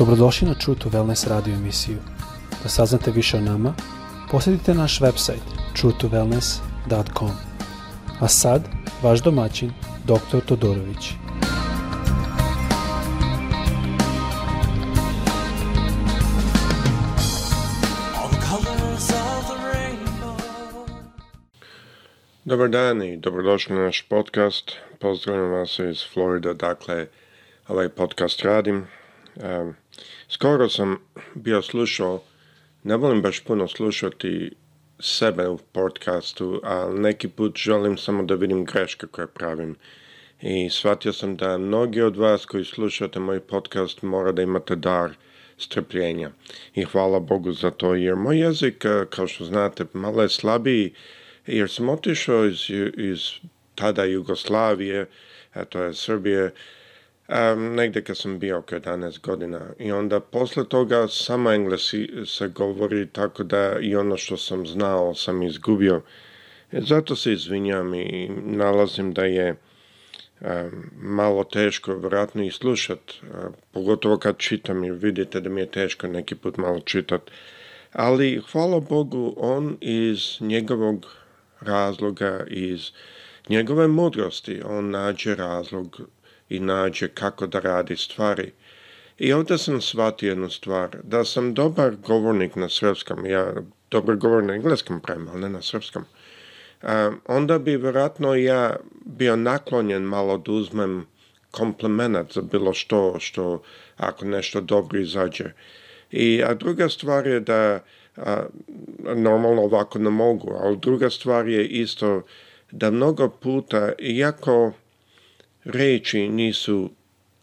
Dobrodošli na True to Wellness radio emisiju. Da saznate više o nama, posjetite naš website truetowellness.com. A sad, vaš domaćin, dr. Todorović. Dobar dan i dobrodošli na naš podcast. Pozdravljam vas iz Florida, dakle ovaj podcast radim skoro sam bio slušao, ne volim baš puno slušati sebe u podcastu, ali neki put želim samo da vidim greške koje pravim. I shvatio sam da mnogi od vas koji slušate moj podcast mora da imate dar strpljenja. I hvala Bogu za to, jer moj jezik, eh, kao što znate, malo je slabiji, jer sam otišao iz, iz tada Jugoslavije, to je Srbije, um, negdje kad sam bio oko 11 godina i onda posle toga samo englesi se govori tako da i ono što sam znao sam izgubio. E, zato se izvinjam i nalazim da je malo teško vratno i slušat, e, pogotovo kad čitam i vidite da mi je teško neki put malo čitat. Ali hvala Bogu on iz njegovog razloga, iz njegove mudrosti, on nađe razlog i nađe kako da radi stvari. I onda sam shvatio jednu stvar, da sam dobar govornik na srpskom, ja dobar govornik na engleskom pravim, ali ne na srpskom, onda bi vjerojatno ja bio naklonjen malo da uzmem komplement za bilo što, što ako nešto dobro izađe. I, a druga stvar je da, normalno ovako ne mogu, ali druga stvar je isto da mnogo puta, iako reči nisu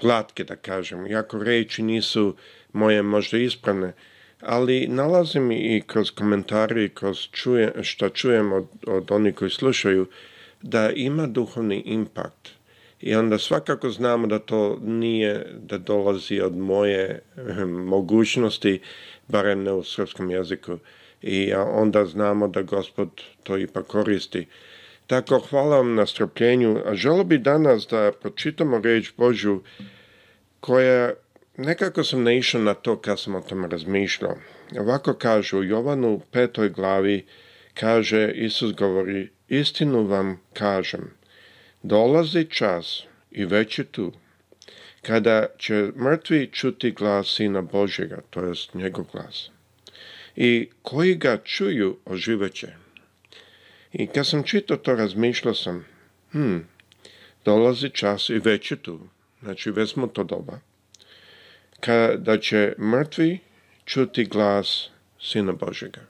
glatke, da kažem, iako reči nisu moje možda ispravne, ali nalazim i kroz komentare i kroz što čujem od, od onih koji slušaju, da ima duhovni impakt. I onda svakako znamo da to nije da dolazi od moje mogućnosti, barem ne u srpskom jeziku. I onda znamo da gospod to ipak koristi. Tako, hvala vam na strpljenju. A želo bi danas da pročitamo reč Božju koja nekako sam naišao na to kad sam o tom razmišljao. Ovako kaže u Jovanu u petoj glavi kaže, Isus govori, istinu vam kažem, dolazi čas i već je tu, kada će mrtvi čuti glas Sina Božjega, to jest njegov glas. I koji ga čuju oživeće. I kad sam čitao to, razmišljao sam, hm, dolazi čas i već je tu, znači već smo to doba, kada će mrtvi čuti glas Sina Božega,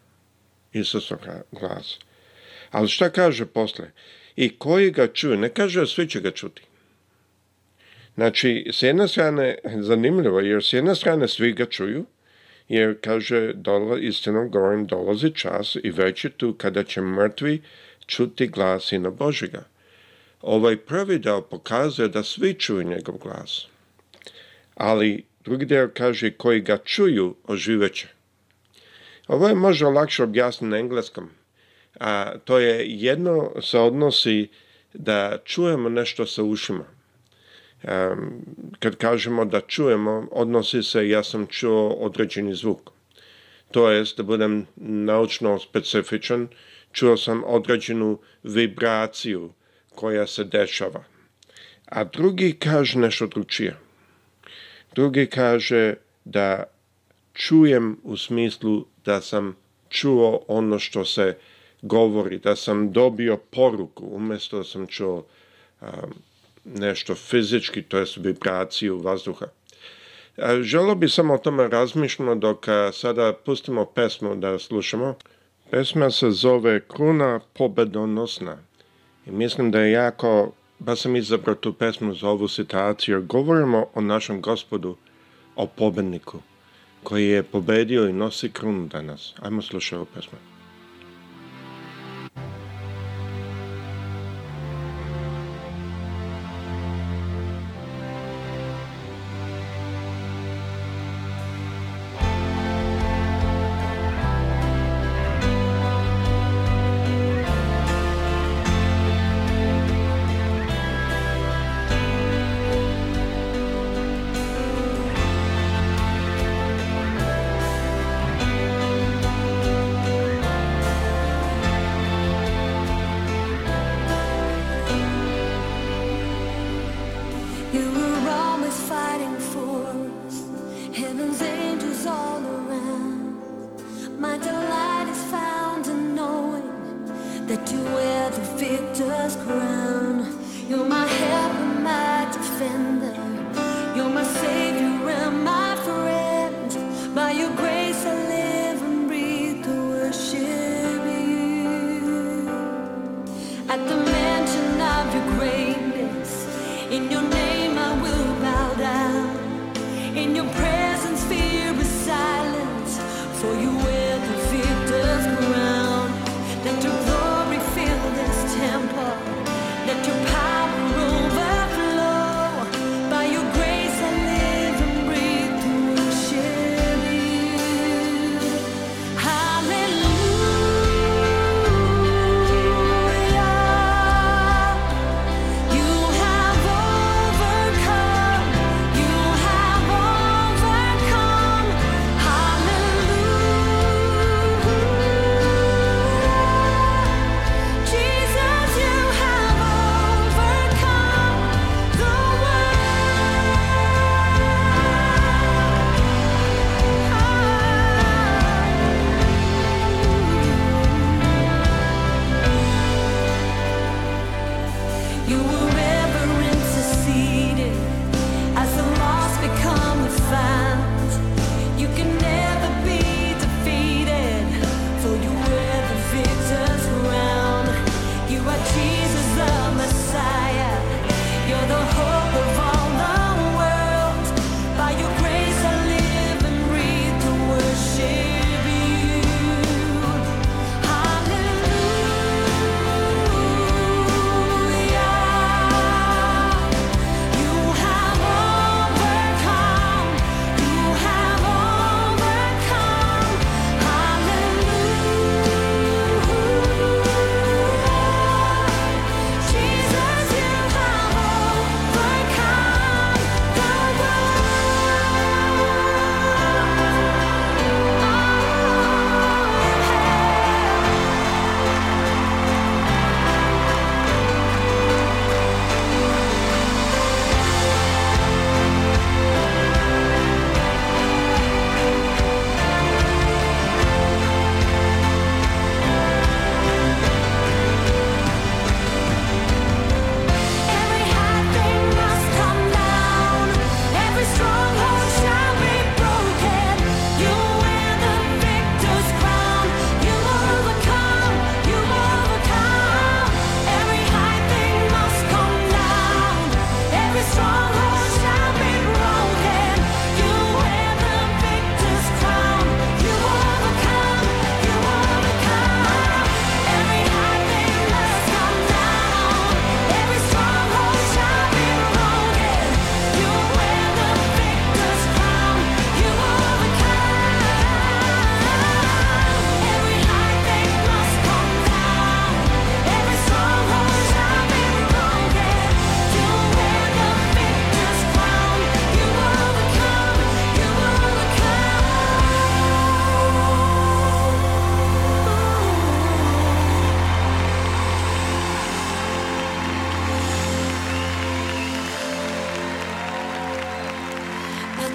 Isusov glas. Ali šta kaže posle? I koji ga čuju? Ne kaže, svi će ga čuti. Znači, s jedne strane, zanimljivo, jer s jedne strane svi ga čuju, jer kaže dola, istinom govorim dolazi čas i već je tu kada će mrtvi čuti glas Sina Božega. Ovaj prvi deo pokazuje da svi čuju njegov glas, ali drugi deo kaže koji ga čuju oživeće. Ovo je možda lakše objasniti na engleskom, a to je jedno se odnosi da čujemo nešto sa ušima, kad kažemo da čujemo, odnosi se ja sam čuo određeni zvuk. To jest, da budem naučno specifičan, čuo sam određenu vibraciju koja se dešava. A drugi kaže nešto drugčije. Drugi kaže da čujem u smislu da sam čuo ono što se govori, da sam dobio poruku, umjesto da sam čuo nešto fizički, to je vibraciju vazduha. Želo bi samo o tome razmišljati dok sada pustimo pesmu da slušamo. Pesma se zove Kruna pobedonosna. I mislim da je jako, ba sam izabrao tu pesmu za ovu situaciju, jer govorimo o našem gospodu, o pobedniku, koji je pobedio i nosi krunu danas. Ajmo slušati ovu pesmu.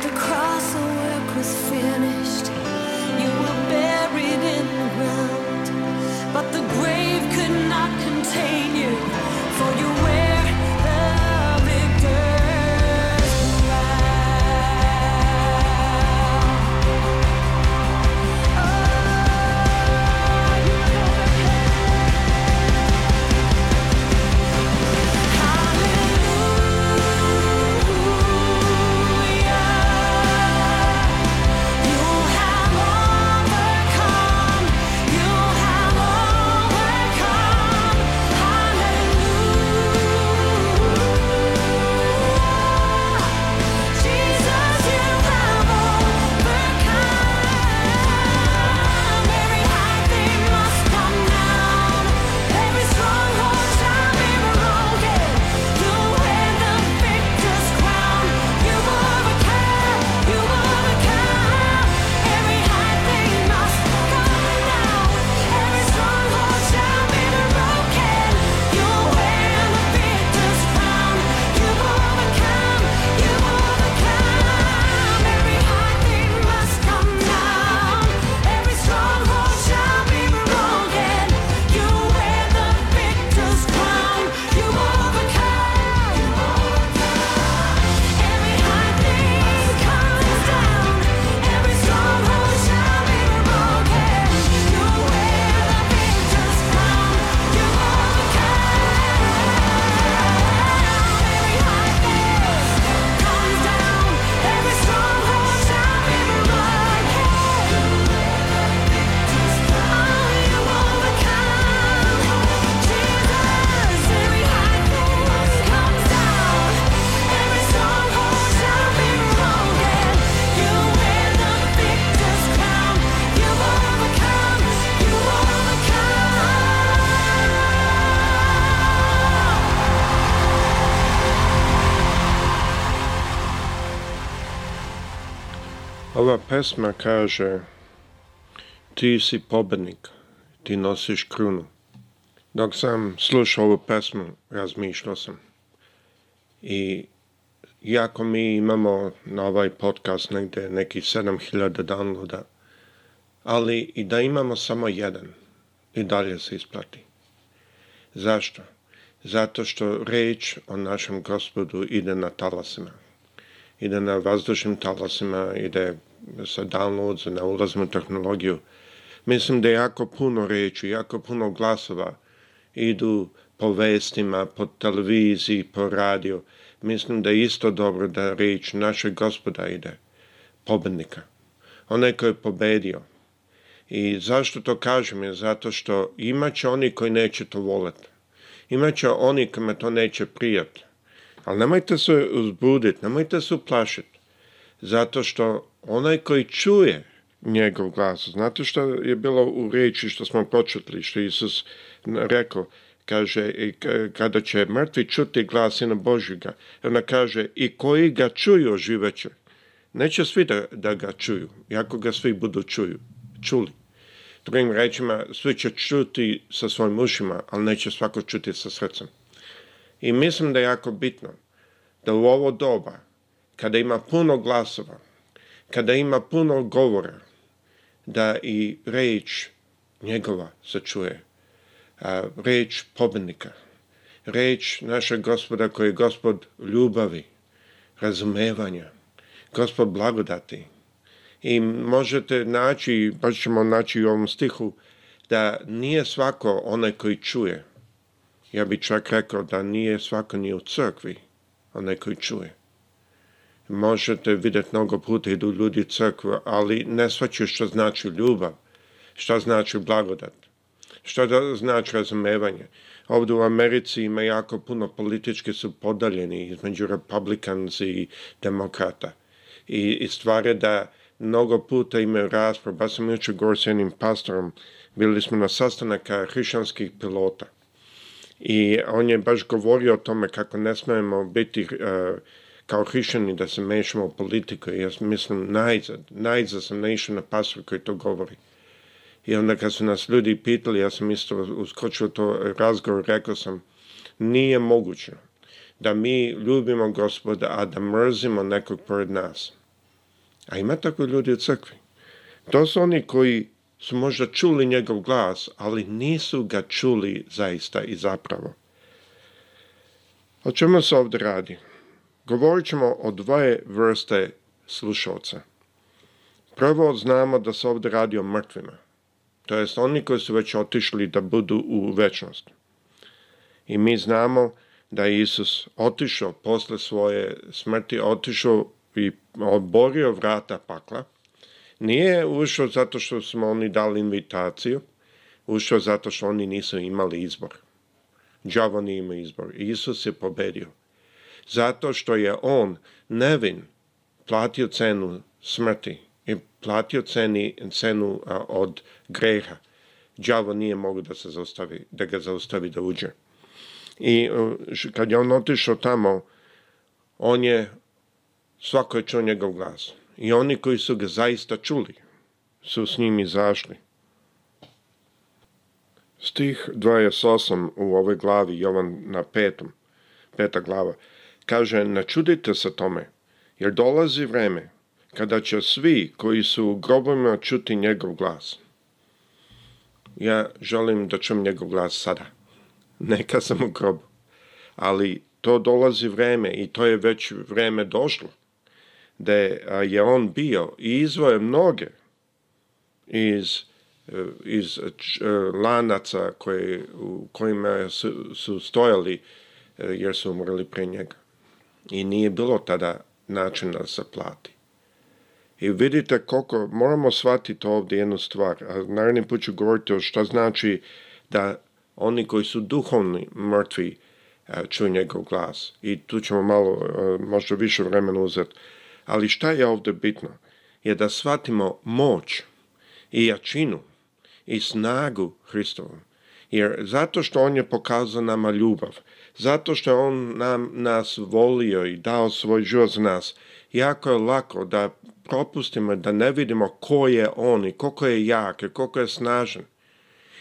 the cross, the work was finished. pesma kaže Ti si pobednik, ti nosiš krunu. Dok sam slušao ovu pesmu, razmišljao sam. I jako mi imamo na ovaj podcast negdje nekih 7000 downloada, ali i da imamo samo jedan, i dalje se isplati. Zašto? Zato što reč o našem gospodu ide na talasima ide na vazdušnim talasima, ide sa downloads na ulaznu tehnologiju. Mislim da jako puno riječi, jako puno glasova idu po vestima, po televiziji, po radiju. Mislim da je isto dobro da riječ našeg gospoda ide, pobednika. Onaj koji je pobedio. I zašto to kažem je zato što imat će oni koji neće to voliti. Imat će oni kojima to neće prijati. Ali nemojte se uzbuditi, nemojte se uplašiti. Zato što onaj koji čuje njegov glas. Znate što je bilo u riječi što smo početli, što Isus rekao? Kaže, kada će mrtvi čuti glas na Božjega, ona kaže, i koji ga čuju oživeće. Neće svi da, ga čuju, jako ga svi budu čuju, čuli. Drugim rečima, svi će čuti sa svojim ušima, ali neće svako čuti sa srcem. I mislim da je jako bitno da u ovo doba, kada ima puno glasova, kada ima puno govora, da i reč njegova se čuje, a, reč pobednika, reč našeg gospoda koji je gospod ljubavi, razumevanja, gospod blagodati. I možete naći, baš ćemo naći u ovom stihu, da nije svako onaj koji čuje. Ja bi čak rekao da nije svako ni u crkvi onaj koji čuje možete vidjeti mnogo puta idu ljudi u crkvu, ali ne svaću što znači ljubav, što znači blagodat, što znači razumevanje. Ovdje u Americi ima jako puno politički su podaljeni između republikanci i demokrata. I, i je da mnogo puta imaju raspravo. Ba sam jučer govorio s jednim pastorom, bili smo na sastanaka hrišćanskih pilota. I on je baš govorio o tome kako ne smijemo biti e, kao hrišćani da se mešamo u politiku. Ja mislim, najzad, najzad sam naišao na pasu koji to govori. I onda kad su nas ljudi pitali, ja sam isto uskočio to razgovor, rekao sam, nije moguće da mi ljubimo gospoda, a da mrzimo nekog pored nas. A ima tako ljudi u crkvi. To su oni koji su možda čuli njegov glas, ali nisu ga čuli zaista i zapravo. O čemu se ovdje radi? Govorit ćemo o dvoje vrste slušalca. Prvo znamo da se ovdje radi o mrtvima, to jest oni koji su već otišli da budu u večnost. I mi znamo da je Isus otišao posle svoje smrti, otišao i oborio vrata pakla. Nije ušao zato što smo oni dali invitaciju, ušao zato što oni nisu imali izbor. Đavo nije imao izbor. Isus je pobedio zato što je on nevin platio cenu smrti i platio ceni, cenu od greha. Đavo nije mogao da se zaustavi, da ga zaustavi da uđe. I e, kad je on otišao tamo, on je, svako je čuo njegov glas. I oni koji su ga zaista čuli, su s njim izašli. Stih 28 u ovoj glavi, Jovan na petom, peta glava. Kaže, načudite se tome, jer dolazi vreme kada će svi koji su u grobima čuti njegov glas. Ja želim da čujem njegov glas sada. Neka sam u grobu. Ali to dolazi vreme i to je već vreme došlo. Da je on bio i izvoje mnoge iz, e, iz e, e, lanaca u kojima su, su stojali jer su umrli pre njega i nije bilo tada načina da se plati. I vidite koliko, moramo shvatiti ovdje jednu stvar, a naredni put ću govoriti o što znači da oni koji su duhovni mrtvi e, čuju njegov glas. I tu ćemo malo, e, možda više vremena uzeti. Ali šta je ovdje bitno? Je da shvatimo moć i jačinu i snagu Hristovom. Jer zato što on je pokazao nama ljubav, zato što je on nam, nas volio i dao svoj život za nas, jako je lako da propustimo, da ne vidimo ko je on i koliko je jak i koliko je snažan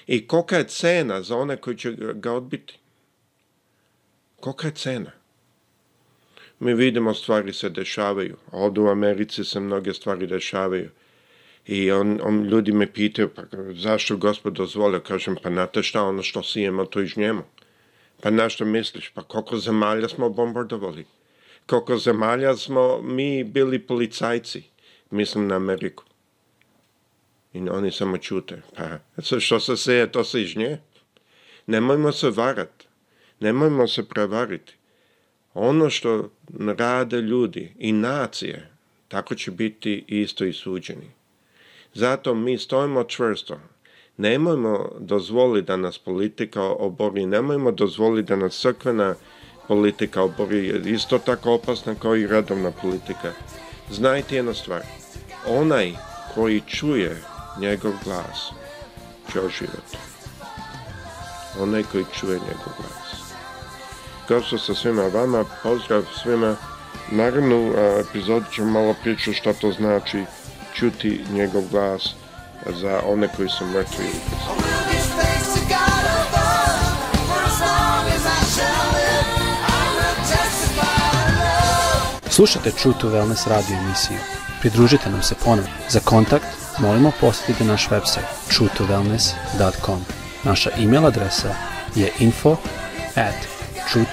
i kolika je cena za one koji će ga odbiti. Kolika je cena? Mi vidimo stvari se dešavaju. Ovdje u Americi se mnoge stvari dešavaju. I on, on, ljudi me pitaju, pa zašto gospod dozvolio? Kažem, pa znate šta, ono što sijemo, to njemu. Pa na što misliš? Pa koliko zemalja smo bombardovali? Koliko zemalja smo mi bili policajci? Mislim na Ameriku. I oni samo čute. Pa što se seje, to se nje. Nemojmo se varati, Nemojmo se prevariti. Ono što rade ljudi i nacije, tako će biti isto i suđeni. Zato mi stojimo čvrsto. Nemojmo dozvoliti da nas politika obori, nemojmo dozvoliti da nas crkvena politika obori, isto tako opasna kao i redovna politika. Znajte jednu stvar, onaj koji čuje njegov glas će oživjeti. Onaj koji čuje njegov glas. Gospod sa svima vama, pozdrav svima. Naravno, epizodu ćemo malo pričati što to znači čuti njegov glas za one koji su mrtvi Slušajte True to Wellness radio emisiju. Pridružite nam se ponovno. Za kontakt molimo posjetite naš website truetowellness.com. Naša e-mail adresa je info at